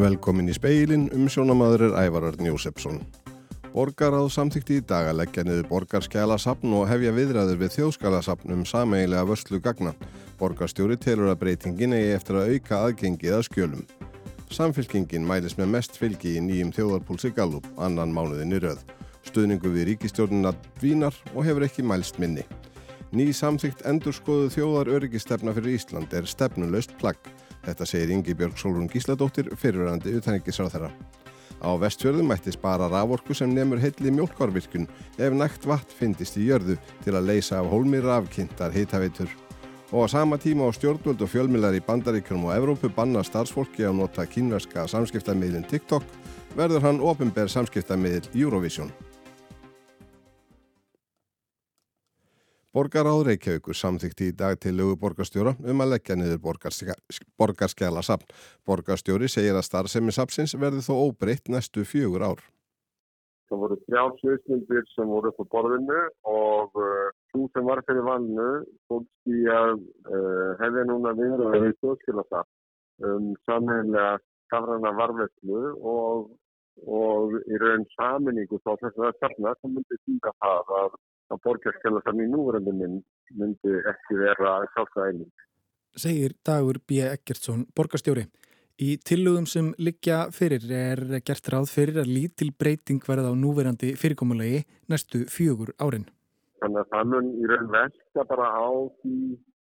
Velkomin í speilin, umsjónamaður er Ævararn Jósefsson. Borgaráð samþykti í dag að leggja niður borgarskjálasapn og hefja viðræður við þjóðskálasapn um sameigilega vörslu gagna. Borgarstjóri telur að breytingin eigi eftir að auka aðgengið að skjölum. Samfylkingin mælis með mest fylgi í nýjum þjóðarpúlsi Gallup, annan mánuðin í rauð. Stuðningu við ríkistjórnina dvínar og hefur ekki mælst minni. Ný samþykt endurskoðu þjóðar öryggistefna fyrir Ísland er stefnuleust plagg. Þetta segir Ingi Björg Solrún Gísladóttir fyrirverandi utanengisráð þeirra. Á vestfjörðum mætti spara raforku sem nefnur heilli mjölkvarvirkun ef nægt vatn fyndist í jörðu til að leysa af hólmi rafkynntar hitaveitur. Og á sama tíma á stjórnvöld og fjölmilar í bandaríkjum og Evrópu banna starfsfólki að nota kínverska samskiptamiðlinn TikTok verður hann ofinber samskiptamiðl Eurovision. Borgaráð Reykjavíkur samþykti í dag til lögu borgarstjóra um að leggja niður borgarskjala sapn. Borgarstjóri segir að starfsemi-sapsins verði þó óbreytt næstu fjögur ár. Það voru þrjá sviðsmyndir sem voru upp á borðinu og þú uh, sem var fyrir vannu fólkst í að uh, hefði núna viðraður í þjóðskila sapn um samhenglega skafrana varveslu og, og í raun saminningu þá þess að það er safna sem myndi týnka það að að borgarskjálasafn í núverandi mynd myndi ekki vera sjálfsæðiling. Segir Dagur B. Eggertsson, borgarstjóri. Í tillugum sem liggja fyrir er gert ráð fyrir að lítil breyting verða á núverandi fyrirkomulegi næstu fjögur árin. Þannig að það mun í raun velta bara á því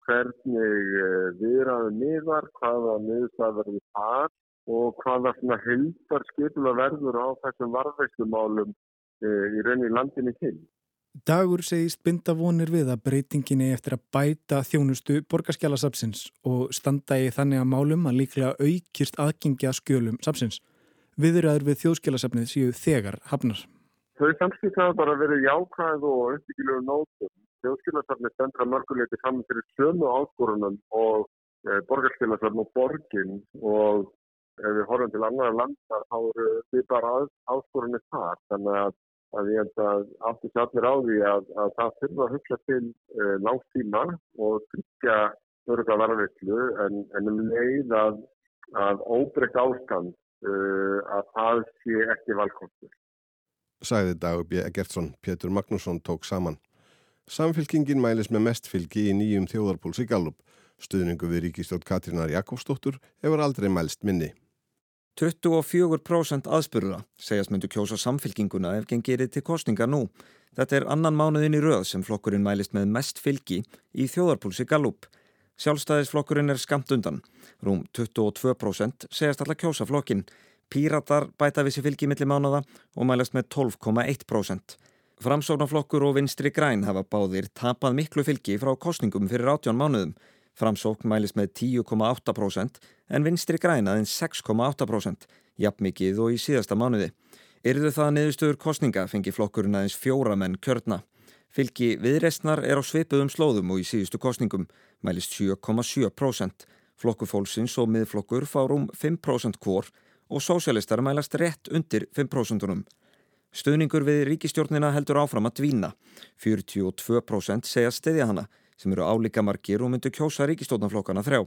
hvernig eh, viðraðu miðar, hvaða miðstað verður þar og hvaða hildar skipula verður á þessum varðveislumálum eh, í raun í landinni til. Dagur segist binda vonir við að breytinginni eftir að bæta þjónustu borgarskjálasapsins og standa í þannig að málum að líklega aukist aðgengi að skjölum sapsins. Viðræður við þjóðskjálasapnið séu þegar hafnar. Þau samskipt hafa bara verið jákvæð og uppbyggilegu nótum. Þjóðskjálasapnið stendra mörguleiti saman fyrir sömu áskorunum og e, borgarskjálasapn og borgin og ef við horfum til annar landa þá eru við bara áskorunni þar. Þannig að að ég held að sér allir á því að, að það þurfa að hugsa til uh, langtíma og tryggja örugga varðveitlu en, en um leið að, að óbreykt ástand uh, að það sé ekki valkostur. Sæði Dagur B. Gertsson, Pétur Magnússon tók saman. Samfylkingin mælis með mest fylgi í nýjum þjóðarpólsi Gallup. Stuðningu við ríkistjórn Katrínar Jakobsdóttur hefur aldrei mælst minni. 24% aðspurða segjast myndu kjósa samfylkinguna ef gengirið til kostninga nú. Þetta er annan mánuðin í rauð sem flokkurinn mælist með mest fylgi í þjóðarpúlsi Gallup. Sjálfstæðisflokkurinn er skamt undan. Rúm 22% segjast alltaf kjósa flokkin. Píratar bæta vissi fylgi millir mánuða og mælast með 12,1%. Framsóknarflokkur og vinstri græn hafa báðir tapað miklu fylgi frá kostningum fyrir 18 mánuðum. Framsókn mælis með 10,8% en vinstri grænaðin 6,8%, jafn mikið og í síðasta mánuði. Yrðu það neðustöður kostninga fengi flokkurinn aðeins fjóra menn kjörna. Fylgi viðrestnar er á svipuðum slóðum og í síðustu kostningum, mælist 7,7%. Flokkufólksins og miðflokkur fárum 5% kvor og sósialistar mælast rétt undir 5%. Stöðningur við ríkistjórnina heldur áfram að dvína. 42% segja stiðja hana sem eru álíka margir og myndu kjósa ríkistóttanflokkana þrjá.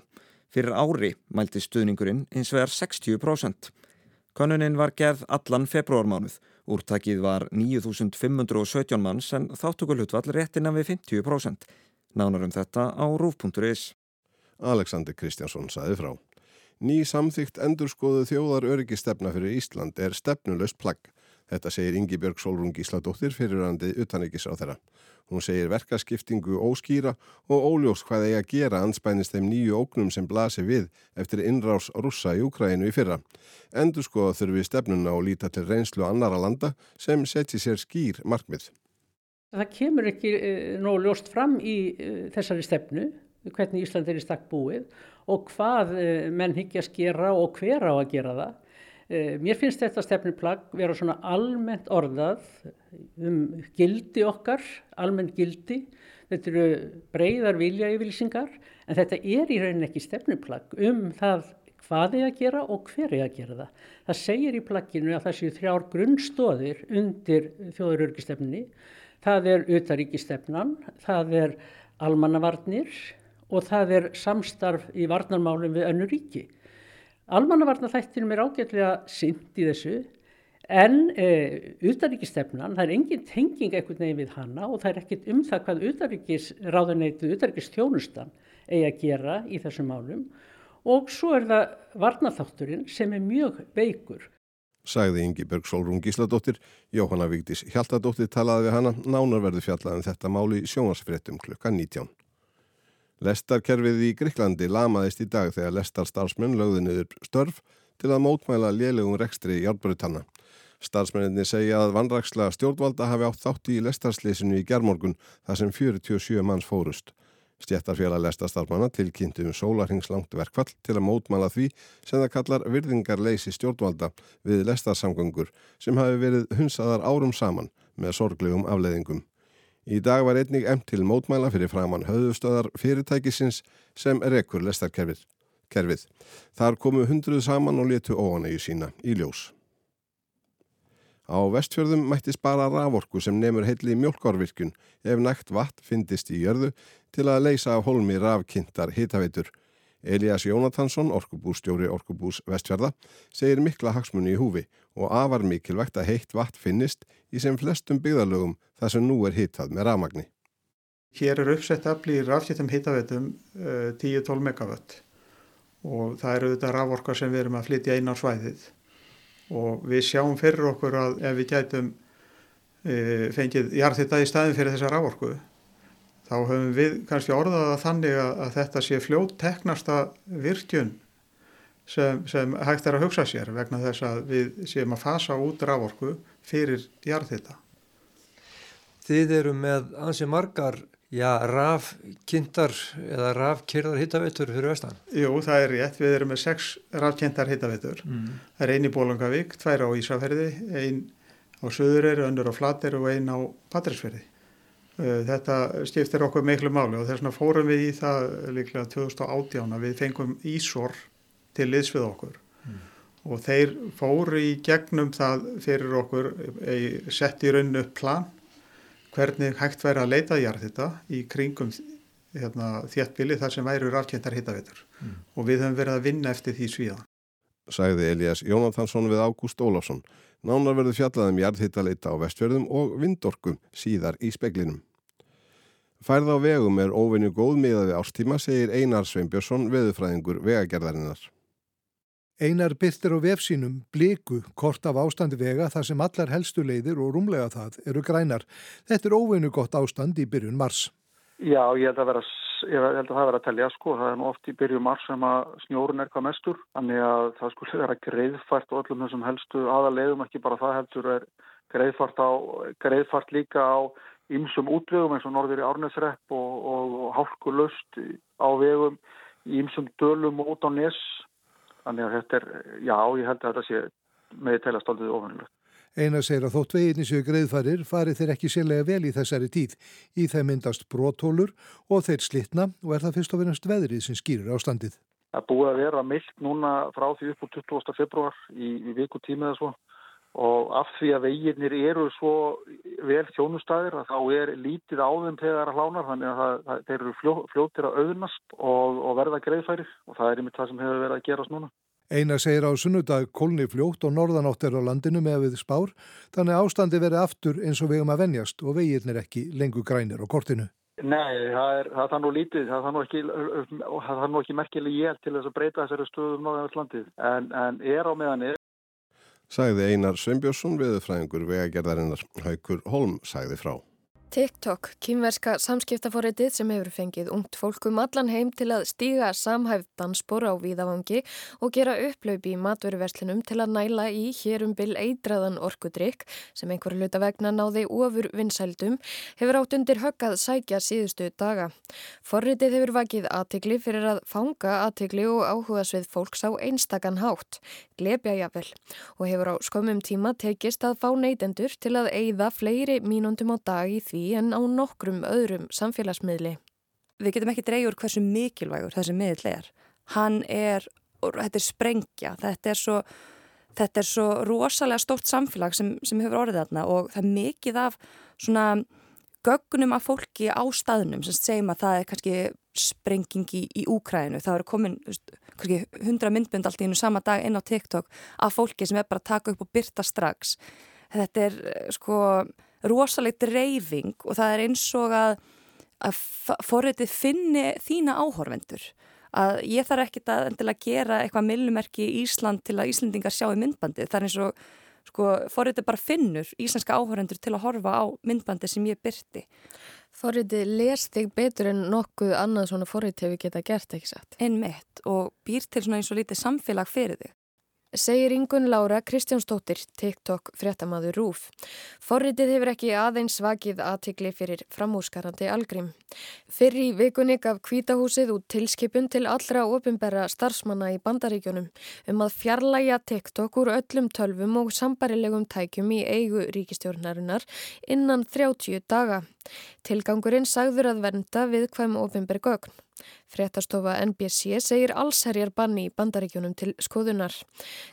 Fyrir ári mælti stuðningurinn eins vegar 60%. Konunin var gerð allan februarmánuð. Úrtakið var 9.517 manns en þáttökulhutvall réttina við 50%. Nánarum þetta á rúf.is. Alexander Kristjánsson saði frá. Ný samþygt endurskoðu þjóðar öryggistefna fyrir Ísland er stefnulegst plagg. Þetta segir Ingi Björg Solrún Gísladóttir fyrirrandi utanrikis á þeirra. Hún segir verkaskiptingu óskýra og óljós hvað eigi að gera anspænist þeim nýju ógnum sem blasi við eftir innrás rússa í Úkrænu í fyrra. Endur skoða þurfi stefnuna og líta til reynslu annara landa sem setji sér skýr markmið. Það kemur ekki uh, nóg ljóst fram í uh, þessari stefnu hvernig Ísland er í stakk búið og hvað uh, menn higgja að skera og hver á að gera það. Mér finnst þetta stefnuplagg vera svona almennt orðað um gildi okkar, almennt gildi. Þetta eru breyðar vilja yfirlýsingar en þetta er í rauninni ekki stefnuplagg um það hvað er að gera og hver er að gera það. Það segir í plagginu að það séu þrjár grunnstóðir undir þjóðurörgistefni. Það er utaríkistefnan, það er almannavarnir og það er samstarf í varnarmálum við önnu ríki. Almannavarna þættinum er ágætlega synd í þessu en eh, utaríkistefnan, það er engin tenging ekkert neginn við hana og það er ekkert um það hvað utaríkisráðuneytið, utaríkistjónustan eigi að gera í þessum málum og svo er það varnaþátturinn sem er mjög veikur. Sæði Ingi Berg Solrún Gísladóttir, Jóhanna Vigdís Hjaltadóttir talaði við hana, nánar verði fjallaðin um þetta máli sjónasfréttum klukka 19. Lestarkerfið í Gríklandi lamaðist í dag þegar lestar starfsmenn lögði niður störf til að mótmæla lélegum rekstri í hjálpbrutanna. Starfsmenninni segja að vandraksla stjórnvalda hafi átt þátt í lestarslýsinu í gerðmorgun þar sem 47 manns fórust. Stjættarfélag lestastarfmanna tilkynntu um sólarhengslangt verkfall til að mótmala því sem það kallar virðingarleysi stjórnvalda við lestarsamgöngur sem hafi verið hunsaðar árum saman með sorglegum afleðingum. Í dag var einnig emt til mótmæla fyrir framann höfðustöðar fyrirtækisins sem rekur lestarkerfið. Kerfið. Þar komu hundruð saman og letu óanægu sína í ljós. Á vestfjörðum mætti spara raforku sem nefnur heilli mjölkárvirkun ef nægt vatn fyndist í jörðu til að leysa af holmi rafkynntar hitaveitur. Elias Jónatansson, orkubússtjóri Orkubús Vestfjörða, segir mikla hagsmunni í húfi og afar mikilvægt að heitt vatn finnist í sem flestum byggðalögum þar sem nú er hittað með rafmagni. Hér er uppsett afli í rafkittum hitaveitum uh, 10-12 megavött og það eru þetta raforka sem við erum að flytja einar svæðið og við sjáum fyrir okkur að ef við gætum e, fengið jarðhitta í staðin fyrir þessa rávorku þá höfum við kannski orðaða þannig að, að þetta sé fljótt teknasta virkjun sem, sem hægt er að hugsa sér vegna þess að við séum að fasa út rávorku fyrir jarðhitta. Þið eru með ansi margar Já, rafkynntar eða rafkyrðar hittaveitur fyrir vestan? Jú, það er rétt. Við erum með sex rafkynntar hittaveitur. Mm. Það er einn í Bólangavík, tvær á Ísafærði, einn á Suðureyri, önnur á Flatir og einn á Patrísferði. Uh, þetta skiptir okkur miklu máli og þess vegna fórum við í það líklega 2018 að við fengum Ísor til liðs við okkur mm. og þeir fóru í gegnum það fyrir okkur, sett í rauninu upp plan hvernig hægt væri að leita jarðhita í kringum hérna, þéttbili þar sem væri rafkjöntar hittaveitur mm. og við höfum verið að vinna eftir því svíða. Sæði Elias Jónathansson við Ágúst Ólafsson. Nánar verður fjallaðum jarðhittaleita á vestfjörðum og vindorkum síðar í speklinum. Færð á vegum er óvinni góð miðaði ástíma, segir Einar Sveinbjörnsson, veðufræðingur vegagerðarinnar. Einar byrtir á vefsínum bliku kort af ástandi vega þar sem allar helstu leiðir og rúmlega það eru grænar. Þetta er óveinu gott ástand í byrjun mars. Já, ég held að, vera, ég held að það vera að telja sko. Það er nú oft í byrjun mars sem að snjórun er hvað mestur. Þannig að það skulle vera greiðfært og öllum þessum helstu aðalegum, ekki bara það heldur er greiðfært, á, greiðfært líka á ymsum útvegum eins og norður í Árnesrepp og, og, og hálkulust á vegum í ymsum dölum út á nes Þannig að þetta er, já, ég held að þetta sé með telast aldrei ofanilegt. Einar segir að þótt veginni séu greiðfarir farið þeir ekki sérlega vel í þessari tíð. Í þeim myndast brótólur og þeir slitna og er það fyrst og finnast veðrið sem skýrir ástandið. Það búið að vera myllt núna frá því upp á 20. februar í, í viku tímið eða svo og af því að veginnir eru svo vel þjónustæðir að þá er lítið á þeim þegar að hlánar þannig að það, það, þeir eru fljó, fljóttir að auðnast og, og verða greiðfæri og það er einmitt það sem hefur verið að gerast núna. Einar segir á sunnudag kólni fljótt og norðanátt er á landinu með við spár þannig ástandi verið aftur eins og vegum að venjast og veginnir ekki lengur grænir á kortinu. Nei, það er, það er nú lítið, það er nú ekki, ekki merkileg ég til þess að breyta þessari stöðum náðan landið en, en er á meðan Sæði Einar Sveinbjörnsson viðfræðingur vegagerðarinnar Haukur Holm sæði frá. TikTok, kýmverska samskiptaforritið sem hefur fengið ungt fólkum allan heim til að stíga samhæft dansbor á víðavangi og gera upplaupi í matveruverslinum til að næla í hérum bil eitraðan orkudrykk sem einhverju hluta vegna náði ofur vinsældum hefur átt undir höggað sækja síðustu daga. Forritið hefur vakið aðtikli fyrir að fanga aðtikli og áhuga svið fólks á einstakann hátt, glebja jafnvel og hefur á skömmum tíma tekist að fá neytendur til að eigða fleiri mínundum á dag í því því en á nokkrum öðrum samfélagsmiðli. Við getum ekki dreyjur hversu mikilvægur þessi miðl er. Hann er, þetta er sprengja, þetta er svo, þetta er svo rosalega stórt samfélag sem, sem hefur orðið þarna og það er mikið af svona gögnum af fólki á staðnum sem segjum að það er kannski sprengingi í, Úkrænu. Það eru komin hundra myndbund allt í einu sama dag inn á TikTok af fólki sem er bara að taka upp og byrta strax. Þetta er sko rosalegt reyfing og það er eins og að, að forritið finni þína áhorvendur. Að ég þarf ekkit að endilega gera eitthvað millumerki í Ísland til að Íslandingar sjá í myndbandið. Það er eins og sko, forritið bara finnur íslenska áhörendur til að horfa á myndbandi sem ég byrti. Forritið les þig betur en nokkuð annað svona forritið við geta gert, ekki satt? En mitt og býr til svona eins og lítið samfélag fyrir þig segir Ingun Laura Kristjánsdóttir, TikTok fréttamaður Rúf. Forritið hefur ekki aðeins vakið aðtikli fyrir framhúsgarandi algrím. Fyrir í vikunni gaf kvítahúsið út tilskipun til allra ofinbæra starfsmanna í bandaríkjónum um að fjarlæga TikTok úr öllum tölvum og sambarilegum tækjum í eigu ríkistjórnarinnar innan 30 daga. Tilgangurinn sagður að vernda við hvaðum ofinbæri gögn. Fréttastofa NBC segir allsherjar banni í bandaríkjunum til skoðunar.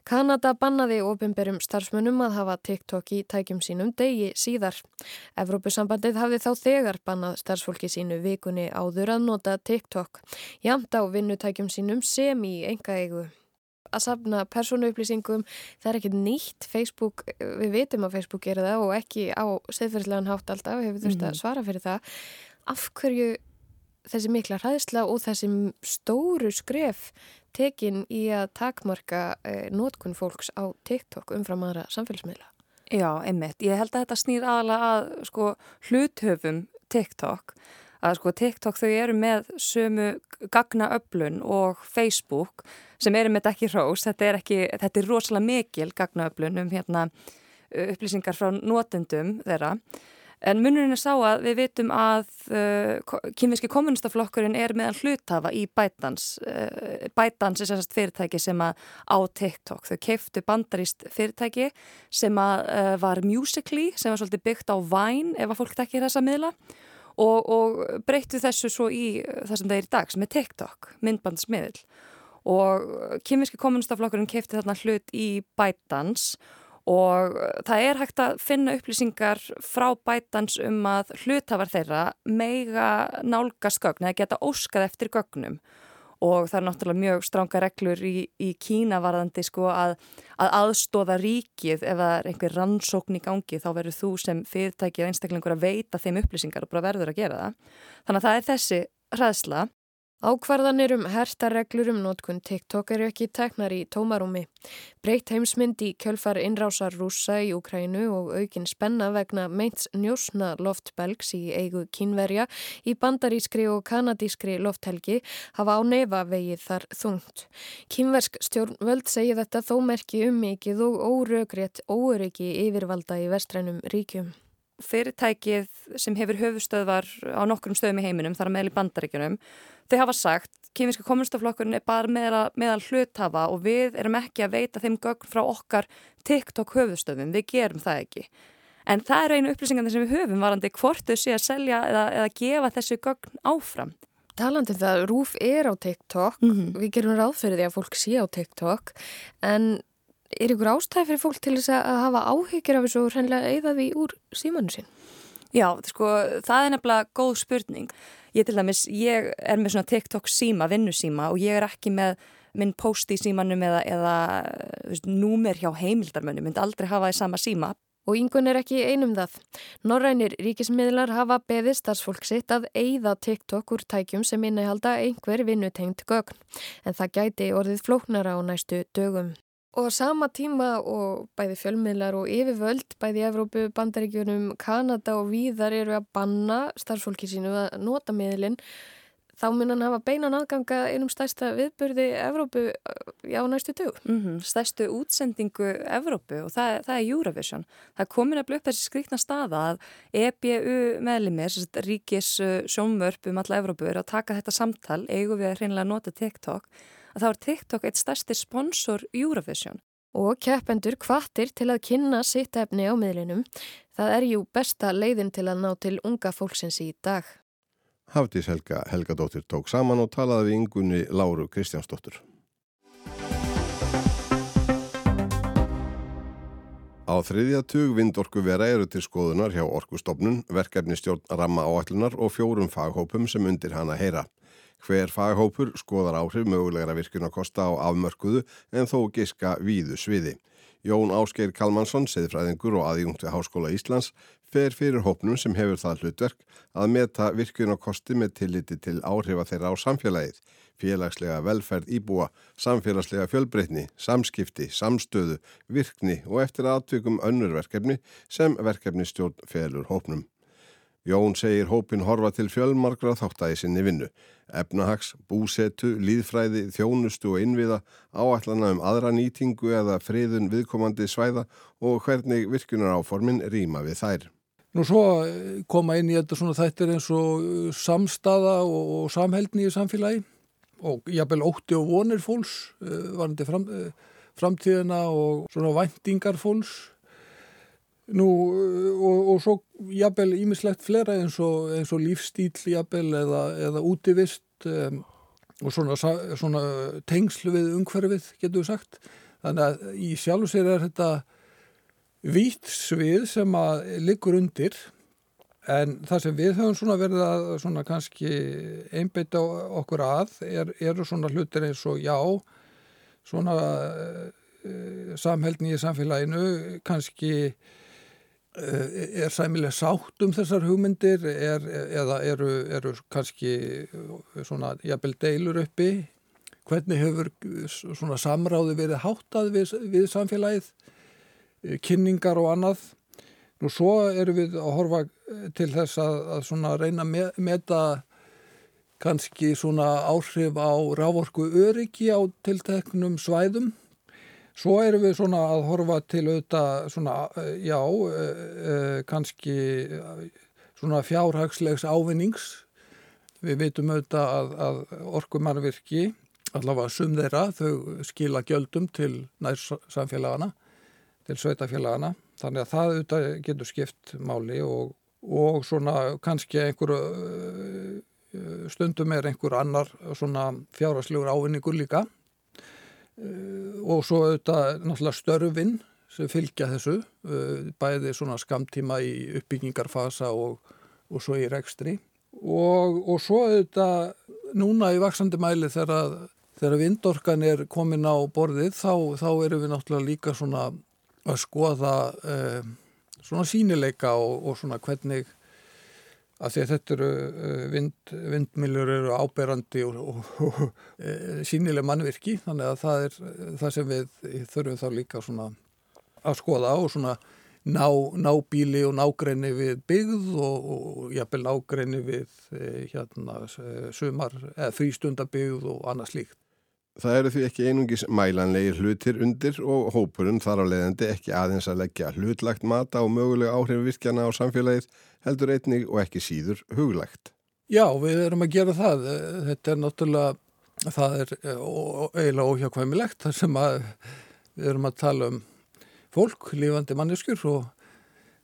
Kanada bannaði ofinberum starfsmönnum að hafa TikTok í tækjum sínum degi síðar. Evrópusambandið hafði þá þegar bannað starfsfólki sínu vikunni áður að nota TikTok. Jamt á vinnutækjum sínum sem í enga eigu að safna persónuupplýsingum, það er ekkert nýtt Facebook, við veitum að Facebook er það og ekki á seðferðslegan hátt alltaf, hefur þurft að mhm. svara fyrir það af hverju þessi mikla hræðsla og þessi stóru skref tekin í að takmarka eh, nótkunn fólks á TikTok umfram aðra samfélagsmiðla. Já, einmitt. Ég held að þetta snýr aðalega að sko, hluthöfum TikTok. Að sko, TikTok þau eru með sömu gagnaöflun og Facebook sem eru með ekki hrós. Þetta er, ekki, þetta er rosalega mikil gagnaöflun um hérna, upplýsingar frá nótendum þeirra. En munurinn er sá að við vitum að uh, kynvíski kommunistaflokkurinn er meðan hlutafa í Bætans. Uh, Bætans er sérstast fyrirtæki sem að á TikTok. Þau keiftu bandaríst fyrirtæki sem að uh, var Musical.ly sem var svolítið byggt á Vine ef að fólk tekir þessa miðla og, og breyttu þessu svo í það sem það er í dag sem er TikTok, myndbandsmiðl. Og kynvíski kommunistaflokkurinn keifti þarna hlut í Bætans. Og það er hægt að finna upplýsingar frá bætans um að hlutafar þeirra meiga nálgast gögn eða geta óskað eftir gögnum. Og það er náttúrulega mjög stránga reglur í, í Kína varðandi sko að, að aðstóða ríkið. Ef það er einhver rannsókn í gangi þá verður þú sem fyrirtækið einstaklingur að veita þeim upplýsingar og bara verður að gera það. Þannig að það er þessi hraðsla Ákvarðanir um hertarreglur um nótkunn TikTok eru ekki teknar í tómarúmi. Breytt heimsmynd í kjölfar innrásar rúsa í Ukrænu og aukin spenna vegna meints njósna loftbelgs í eigu kínverja í bandarískri og kanadískri lofthelgi hafa á nefa vegið þar þungt. Kínversk stjórnvöld segi þetta þó merki um mikið og órögrétt óryggi yfirvalda í vestrænum ríkjum fyrirtækið sem hefur höfustöðvar á nokkrum stöðum í heiminum, þar að meðal í bandaríkunum, þau hafa sagt, kynvíska kommunistaflokkurinn er bara meðal, meðal hluthafa og við erum ekki að veita þeim gögn frá okkar TikTok höfustöðum, við gerum það ekki. En það er einu upplýsingan sem við höfum varandi hvort þau sé að selja eða, eða gefa þessu gögn áfram. Talandi um það, Rúf er á TikTok, mm -hmm. við gerum ráð fyrir því að fólk sé á TikTok, en er ykkur ástæði fyrir fólk til þess að hafa áhyggjur af þessu og hreinlega eigða því úr símanu sín? Já, sko, það er nefnilega góð spurning. Ég til dæmis, ég er með svona TikTok síma, vinnusíma og ég er ekki með minn post í símanum eða, eða veist, númer hjá heimildarmönnu, myndi aldrei hafa því sama síma. Og yngun er ekki einum það. Norrænir ríkismiðlar hafa beðið starfsfólk sitt að eigða TikTok úr tækjum sem innehalda einhver vinnutengt gögn. En það gæti orðið flóknara á næstu dögum. Og sama tíma og bæði fjölmiðlar og yfirvöld, bæði Evrópu, Bandaríkjunum, Kanada og víðar eru að banna starfsfólki sínu að nota miðlinn, þá mun hann hafa beinan aðganga einum stærsta viðbörði Evrópu á næstu dög. Mm -hmm, stærstu útsendingu Evrópu og það, það er Eurovision. Það komin að blöpa þessi skrikna staða að EBU meðlimir, ríkis sjónvörp um alla Evrópu, eru að taka þetta samtal, eigum við að hreinlega nota TikTok að þá er TikTok eitt stærsti sponsor Eurovision. Og keppendur kvartir til að kynna sitt efni á miðlinum. Það er jú besta leiðin til að ná til unga fólksins í dag. Hafdís Helga Helgadóttir tók saman og talaði við yngunni Láru Kristjánsdóttir. Á þriðja tug vindorku vera eru til skoðunar hjá Orkustofnun, verkefni stjórn ramma áætlunar og fjórum faghópum sem undir hana heyra. Hver faghópur skoðar áhrif mögulegra virkunarkosta á afmörkuðu en þó giska víðu sviði. Jón Ásgeir Kalmansson, seðfræðingur og aðjungt við Háskóla Íslands, fer fyrir hópnum sem hefur það hlutverk að meta virkunarkosti með tilliti til áhrifa þeirra á samfélagið, félagslega velferð íbúa, samfélagslega fjölbreytni, samskipti, samstöðu, virkni og eftir aðtökum önnur verkefni sem verkefni stjórn felur hópnum. Jón segir hópin horfa til fjölmarkra þáttægi sinni vinnu. Efnahags, búsetu, líðfræði, þjónustu og innviða, áallana um aðra nýtingu eða friðun viðkomandi svæða og hvernig virkunar áformin rýma við þær. Nú svo eh, koma inn í þetta svona þættir eins og eh, samstaða og samheldni í samfélagi og jafnvel ótti og vonir fólks eh, varandi fram, framtíðina og svona væntingar fólks Nú og, og svo jafnvel ímislegt flera eins og, eins og lífstíl jafnvel eða, eða útivist um, og svona, svona tengslu við umhverfið getur við sagt. Þannig að í sjálf og sér er þetta vít svið sem að liggur undir en það sem við höfum svona verið að svona kannski einbeita okkur að er, eru svona hlutir eins og já svona uh, samhældni í samfélaginu kannski Eh, er sæmileg sátt um þessar hugmyndir er, eða eru, eru kannski svona jafnvel deilur uppi. Hvernig hefur svona samráði verið háttað við, við samfélagið eh, kynningar og annað? Nú svo eru við að horfa til þess að, að svona reyna að meta kannski svona áhrif á rávorku öryggi á tilteknum svæðum Svo erum við svona að horfa til auðvitað svona, eh, já, eh, kannski svona fjárhagslegs ávinnings. Við veitum auðvitað að, að orkumannvirki, allavega sum þeirra, þau skila gjöldum til nær samfélagana, til sveitafélagana. Þannig að það auðvitað getur skipt máli og, og svona kannski einhver eh, stundum er einhver annar svona fjárhagslegur ávinningur líka. Eh, og svo auðvitað náttúrulega störfinn sem fylgja þessu eh, bæði svona skamtíma í uppbyggingarfasa og, og svo í rekstri. Og, og svo auðvitað núna í vaksandi mæli þegar, þegar vindorkan er komin á borðið þá, þá erum við náttúrulega líka svona að skoða eh, svona sínileika og, og svona hvernig að því að þetta eru eh, vind, vindmiljur eru áberandi og, og, og, eh, sínileg mannvirki þannig að það er það sem við þurfum þá líka svona að skoða og svona ná, ná bíli og nágreini við byggð og jafnvel nágreini við eh, hérna sumar eða frístundabyggð og annað slíkt. Það eru því ekki einungis mælanlegir hlutir undir og hópurinn þar á leiðandi ekki aðeins að leggja hlutlagt mata og mögulega áhrif virkjana á samfélagið heldur einnig og ekki síður huglagt. Já, við erum að gera það. Þetta er náttúrulega, það er eiginlega óhjákvæmilegt þar sem að við erum að tala um fólk, lífandi manneskur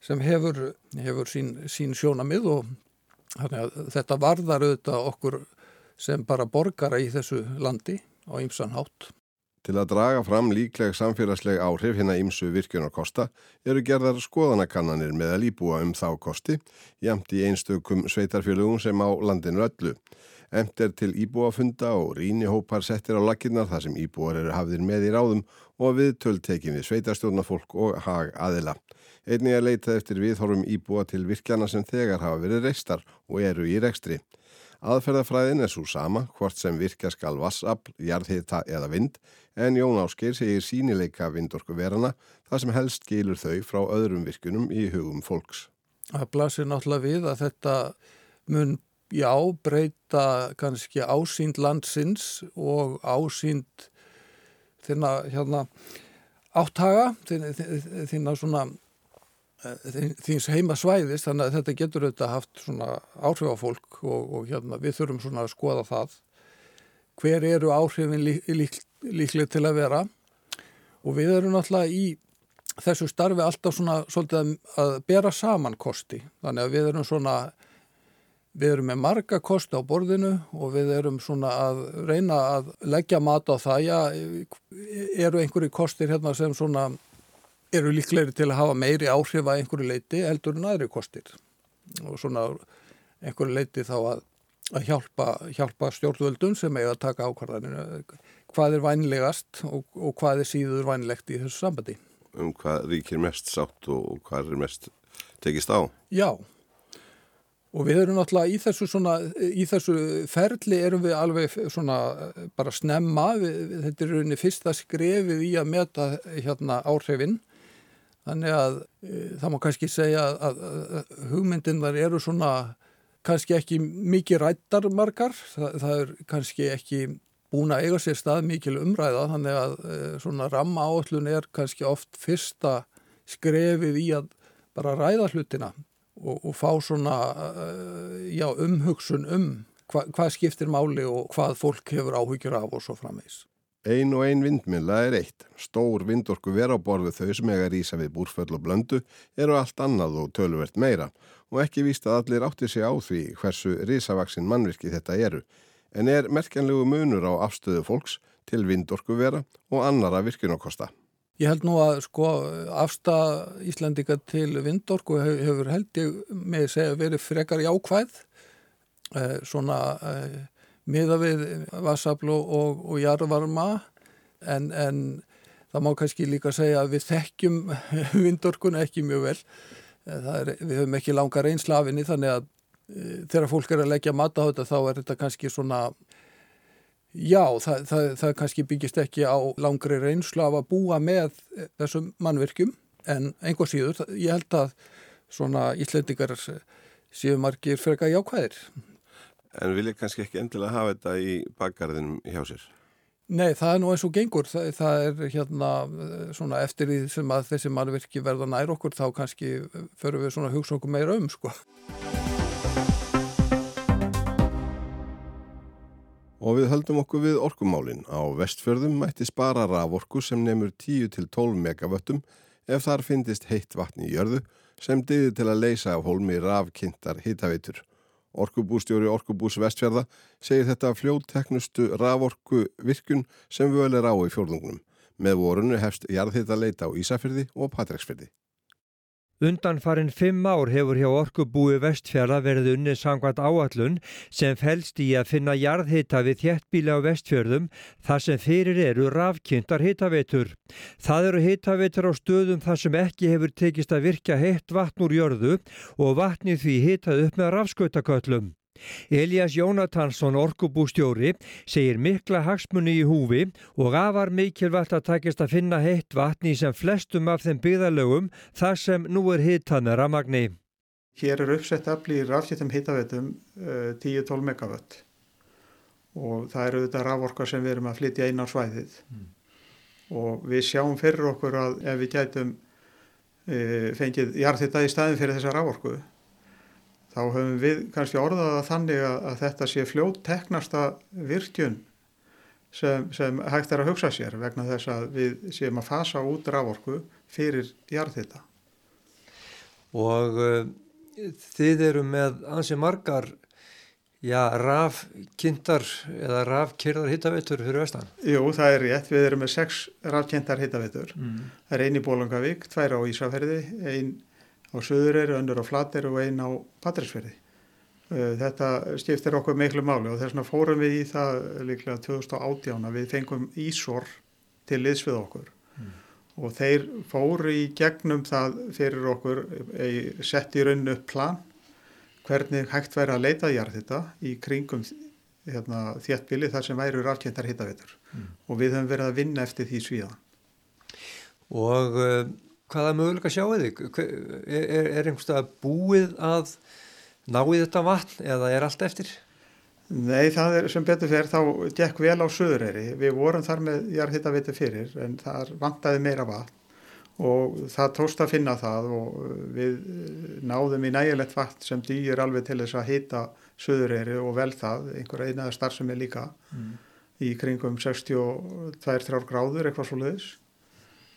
sem hefur, hefur sín, sín sjónamið og þetta varðar auðvitað okkur sem bara borgara í þessu landi á ymsan hátt. Til að draga fram líkleg samfélagsleg áhrif hérna ymsu virkjunarkosta eru gerðar skoðanakannanir með að líbúa um þá kosti, jamt í einstökum sveitarfélögum sem á landinu öllu. Emt er til íbúafunda og rínihópar settir á lakinnar þar sem íbúar eru hafðir með í ráðum og við töltekin við sveitarstjórnafólk og hag aðila. Einnig að leita eftir viðhorfum íbúa til virkjana sem þegar hafa verið reistar og eru í rekstri. Aðferðafræðin er svo sama hvort sem virkja skal vassafl, jarðhita eða vind en Jón Ásker segir sínileika vindorku verana þar sem helst gilur þau frá öðrum virkunum í hugum fólks. Það blasir náttúrulega við að þetta mun, já, breyta kannski ásýnd landsins og ásýnd þinna hérna, áttaga, þinna svona þins heima svæðist þannig að þetta getur auðvitað haft svona áhrif á fólk og, og hérna, við þurfum svona að skoða það. Hver eru áhrifin lík, lík, líklega til að vera? Og við erum náttúrulega í þessu starfi alltaf svona svolítið að bera saman kosti. Þannig að við erum svona við erum með marga kosti á borðinu og við erum svona að reyna að leggja mat á það já, eru einhverju kostir hérna sem svona eru líklegri til að hafa meiri áhrif að einhverju leiti heldur en aðri kostir og svona einhverju leiti þá að, að hjálpa, hjálpa stjórnvöldun sem eiga að taka ákvarðaninu hvað er vænlegast og, og hvað er síður vænlegt í þessu sambandi. Um hvað ríkir mest sátt og hvað er mest tekist á? Já, og við erum náttúrulega í þessu, svona, í þessu ferli erum við alveg svona bara snemma, við, þetta er rauninni fyrsta skrefið í að meta hérna áhrifinn Þannig að e, það má kannski segja að, hugmyndinnar eru svona kannski ekki mikið rættar margar, það, það er kannski ekki búin að eiga sér stað mikil umræða þannig að e, svona ramma áallun er kannski oft fyrsta skrefið í að bara ræða hlutina og, og fá svona e, já, umhugsun um hva, hvað skiptir máli og hvað fólk hefur áhyggjur af og svo framvegs. Ein og ein vindmilla er eitt. Stór vindorku vera á borðu þau sem eiga rýsa við búrföll og blöndu eru allt annað og töluvert meira og ekki víst að allir átti sig á því hversu rýsavaksinn mannvirki þetta eru en er merkjanlegu munur á afstöðu fólks til vindorku vera og annara virkunarkosta. Ég held nú að sko afstað Íslandika til vindorku hefur held ég með segja verið frekar jákvæð eh, svona eh, miða við vassafl og, og, jarðvarma en, en það má kannski líka segja að við þekkjum vindorkuna ekki mjög vel. Er, við höfum ekki langa reynslafinni þannig að e, þegar fólk er að leggja matta á þetta þá er þetta kannski svona, já það, það, það kannski byggist ekki á langri reynslaf að búa með þessum mannverkjum en einhver síður, ég held að svona íslendingar séu margir freka jákvæðir en vil ég kannski ekki endilega hafa þetta í bakgarðinum hjá sér? Nei, það er nú eins og gengur. Það, það er hérna svona eftir því sem að þessi mannverki verða nær okkur þá kannski förum við svona hugsa okkur meira um, sko. Og við höldum okkur við orkumálin. Á vestfjörðum mætti spara raforku sem nefnur 10-12 megavöttum ef þar finnist heitt vatn í jörðu sem dyðir til að leysa af hólmi rafkynntar hittaveitur. Orkubústjóri Orkubús Vestfjörða segir þetta fljótteknustu raforku virkun sem völ er á í fjórðungunum. Með vorunu hefst jarðhitta leita á Ísafyrði og Patræksfyrði. Undan farin fimm ár hefur hjá orkubúi vestfjara verið unnið sangvært áallun sem fælst í að finna jarðhita við þjettbíla á vestfjörðum þar sem fyrir eru rafkynntar hitaveitur. Það eru hitaveitur á stöðum þar sem ekki hefur tekist að virka heitt vatn úr jörðu og vatni því hitað upp með rafskautaköllum. Elias Jónatansson orkubústjóri segir mikla hagsmunni í húfi og afar mikilvægt að takist að finna heitt vatni sem flestum af þeim byggðalögum þar sem nú er hitað með ramagni. Hér er uppsett afli í rafsýttum hitavetum uh, 10-12 megavött og það eru þetta raforka sem við erum að flytja inn á svæðið mm. og við sjáum fyrir okkur að ef við gætum uh, fengið jarðhitta í staðin fyrir þessa raforku þá höfum við kannski orðaða þannig að, að þetta sé fljótt teknasta virkjun sem, sem hægt er að hugsa sér vegna þess að við séum að fasa út raforku fyrir jarðhita. Og uh, þið eru með ansi margar já, rafkindar eða rafkyrðar hittaveitur fyrir vestan? Jú, það er rétt. Við erum með sex rafkindar hittaveitur. Mm. Það er eini í Bólungavík, tvær á Ísafærði, einn á Suðureyri, önnur á Flateyri og einn á Patræsferði. Uh, þetta skiptir okkur miklu máli og þess vegna fórum við í það líklega 2018 að við fengum Ísor til liðs við okkur mm. og þeir fóru í gegnum það fyrir okkur, sett í rauninu upp plan hvernig hægt væri að leita þér þetta í kringum hérna, þéttbili þar sem væri rafkjöntar hittavitur mm. og við höfum verið að vinna eftir því svíðan. Og uh, hvaða möguleika sjáu þig? Er, er, er einhverstað búið að ná í þetta vatn eða er allt eftir? Nei, það er sem betur fyrir þá gekk vel á söðureyri. Við vorum þar með jarðhittaviti fyrir en það vantaði meira vatn og það tóst að finna það og við náðum í nægilegt vatn sem dýr alveg til þess að hita söðureyri og vel það, einhver einaða starf sem er líka mm. í kringum 62-3 gráður eitthvað svo leiðis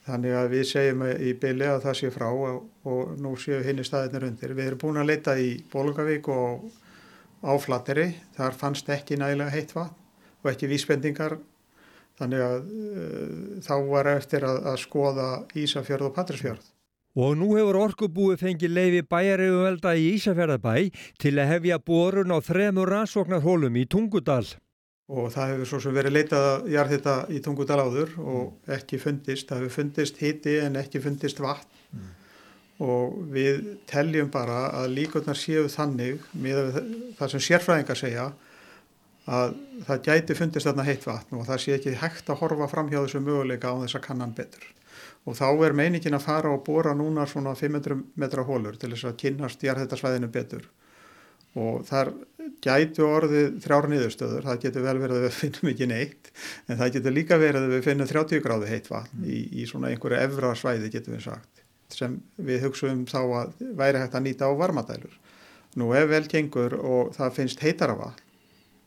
Þannig að við segjum í byli að það sé frá og, og nú séu henni staðinir undir. Við erum búin að leita í Bólungavík og á Flatteri. Þar fannst ekki nægilega heitt vatn og ekki vísbendingar. Þannig að uh, þá var eftir að, að skoða Ísafjörð og Patrísfjörð. Og nú hefur orkubúi fengið leifi bæjarauðvelda í Ísafjörðabæ til að hefja borun á þremur rannsóknarhólum í Tungudal. Og það hefur svo sem verið leitað að jarðhita í Tungudal áður og ekki fundist. Það hefur fundist hiti en ekki fundist vatn. Mm. Og við teljum bara að líkurnar séu þannig með það sem sérfræðingar segja að það gæti fundist þarna heitt vatn og það sé ekki hægt að horfa fram hjá þessu möguleika á þess að kannan betur. Og þá er meiningin að fara og bóra núna svona 500 metra hólur til þess að kynast jarðhættasvæðinu betur. Og þar gætu orðið þrjár niðurstöður, það getur vel verið að við finnum ekki neitt, en það getur líka verið að við finnum 30 gráði heitt vatn í, í svona einhverju evra svæði getur við sagt, sem við hugsaum þá að væri hægt að nýta á varmadælur. Nú ef vel gengur og það finnst heitara vatn,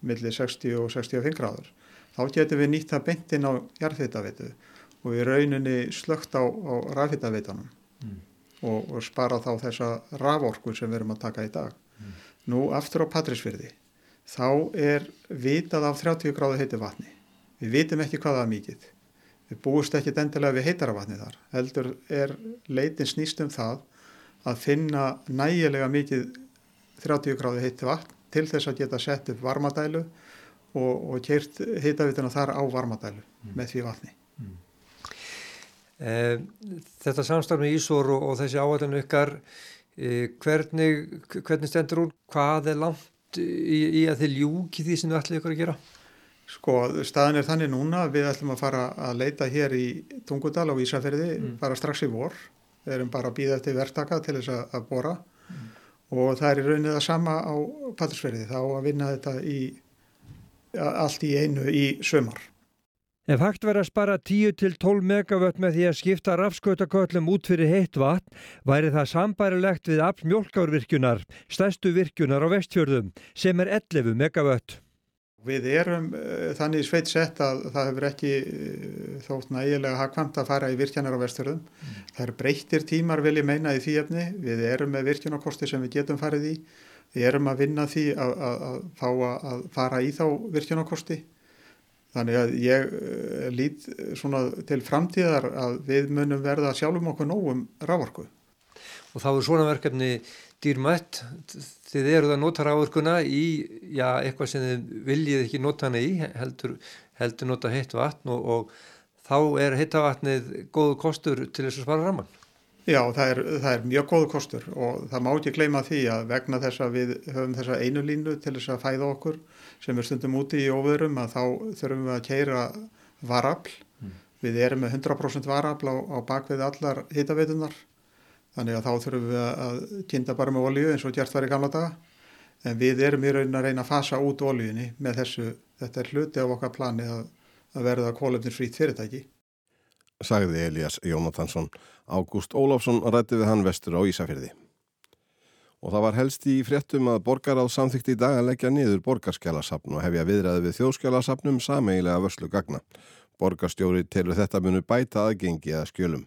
millir 60 og 65 gráður. Þá getum við nýtt það beintin á jarðhýttavitu og við rauninni slögt á, á rafhýttavitanum mm. og, og spara þá þessa raforku sem við erum að taka í dag. Mm. Nú aftur á Patrísfyrði, þá er vitað af 30 gráðu heiti vatni. Við vitum ekki hvað það er mikið. Við búist ekki endilega við heitara vatni þar. Heldur er leitin snýst um það að finna nægilega mikið 30 gráðu heiti vatn til þess að geta sett upp varmadælu og, og kert hitavituna þar á varmadælu mm. með því vatni. Mm. Eh, þetta samstafn með Ísor og, og þessi áhaldinu ykkar, hvernig, hvernig stendur hún, hvað er langt í, í að þið ljúki því sem þið ætlum ykkur að gera? Sko, staðin er þannig núna, við ætlum að fara að leita hér í Tungudal á Ísafjörði mm. bara strax í vor, við erum bara að býða eftir verktaka til þess að, að bora mm og það er í rauninni það sama á Patrísferði þá að vinna þetta í allt í einu í sömar. Ef hægt verið að spara 10-12 megavött með því að skipta rafskautaköllum út fyrir heitt vatn væri það sambærilegt við afl mjölkárvirkjunar, stærstu virkjunar á vestfjörðum sem er 11 megavött. Við erum uh, þannig sveit sett að það hefur ekki uh, þótt nægilega hagkvæmt að fara í virkjanar á vesturðum. Mm. Það eru breyttir tímar vil ég meina í því efni. Við erum með virkjunarkosti sem við getum farið í. Við erum að vinna því að, að, að fá að fara í þá virkjunarkosti. Þannig að ég uh, lít svona til framtíðar að við munum verða sjálfum okkur nógum rávorku. Og þá er svona verkefni dýrmætt þið eruð að nota ráðurkuna í já, eitthvað sem þið viljið ekki nota hana í heldur, heldur nota heitt vatn og, og þá er heitta vatnið góðu kostur til þess að spara raman Já, það er, það er mjög góðu kostur og það má ekki gleyma því að vegna þess að við höfum þessa einu línu til þess að fæða okkur sem er stundum úti í óverum að þá þurfum við að keira varafl mm. við erum með 100% varafl á, á bakvið allar hittaveitunar Þannig að þá þurfum við að kynna bara með olju eins og gert var í gamla daga. En við erum í raunin að reyna að fasa út oljunni með þessu. Þetta er hluti af okkar plani að, að verða kólefninsfrít fyrirtæki. Sagði Elias Jónatansson. Ágúst Ólafsson rætti við hann vestur á Ísafjörði. Og það var helst í fréttum að borgaráð samþykti í dag að leggja niður borgarskjálasapn og hefja viðræði við þjóðskjálasapnum sameigilega vörslu gagna. Borgarstjóri telur þetta munu bæta aðgengi að skjölum.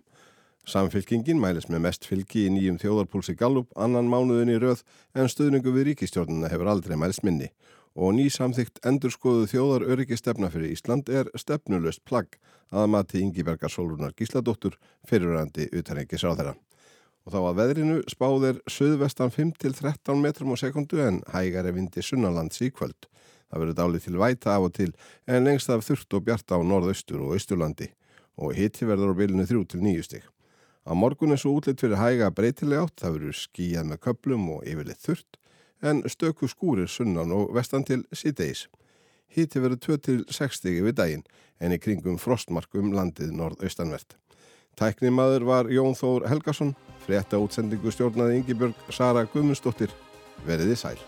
Samfylkingin mælis með mest fylgi í nýjum þjóðarpúlsi Gallup annan mánuðin í rauð en stuðningu við ríkistjórnuna hefur aldrei mælis minni og ný samþygt endurskoðu þjóðar öryggi stefna fyrir Ísland er stefnulöst plagg að mati Ingibergar Sólrunar Gísladóttur fyrirrandi utanengis á þeirra. Og þá að veðrinu spáðir söðvestan 5-13 metrum á sekundu en hægari vindi sunnalands í kvöld. Það verður dálið til væta af og til en lengst af þurft og bjarta á norðaustur og austurlandi og hitti verður á bylunu 3-9 stygg. Á morgun er svo útlitt fyrir hæga breytileg átt, það verður skíjað með köplum og yfirleitt þurrt, en stöku skúrir sunnan og vestan til síðdeis. Híti verður 2-6 stigi við daginn, en í kringum frostmarkum landið norðaustanvert. Tæknimaður var Jón Þór Helgason, frétta útsendingu stjórnaði Ingi Björg Sara Guðmundsdóttir, veriði sæl.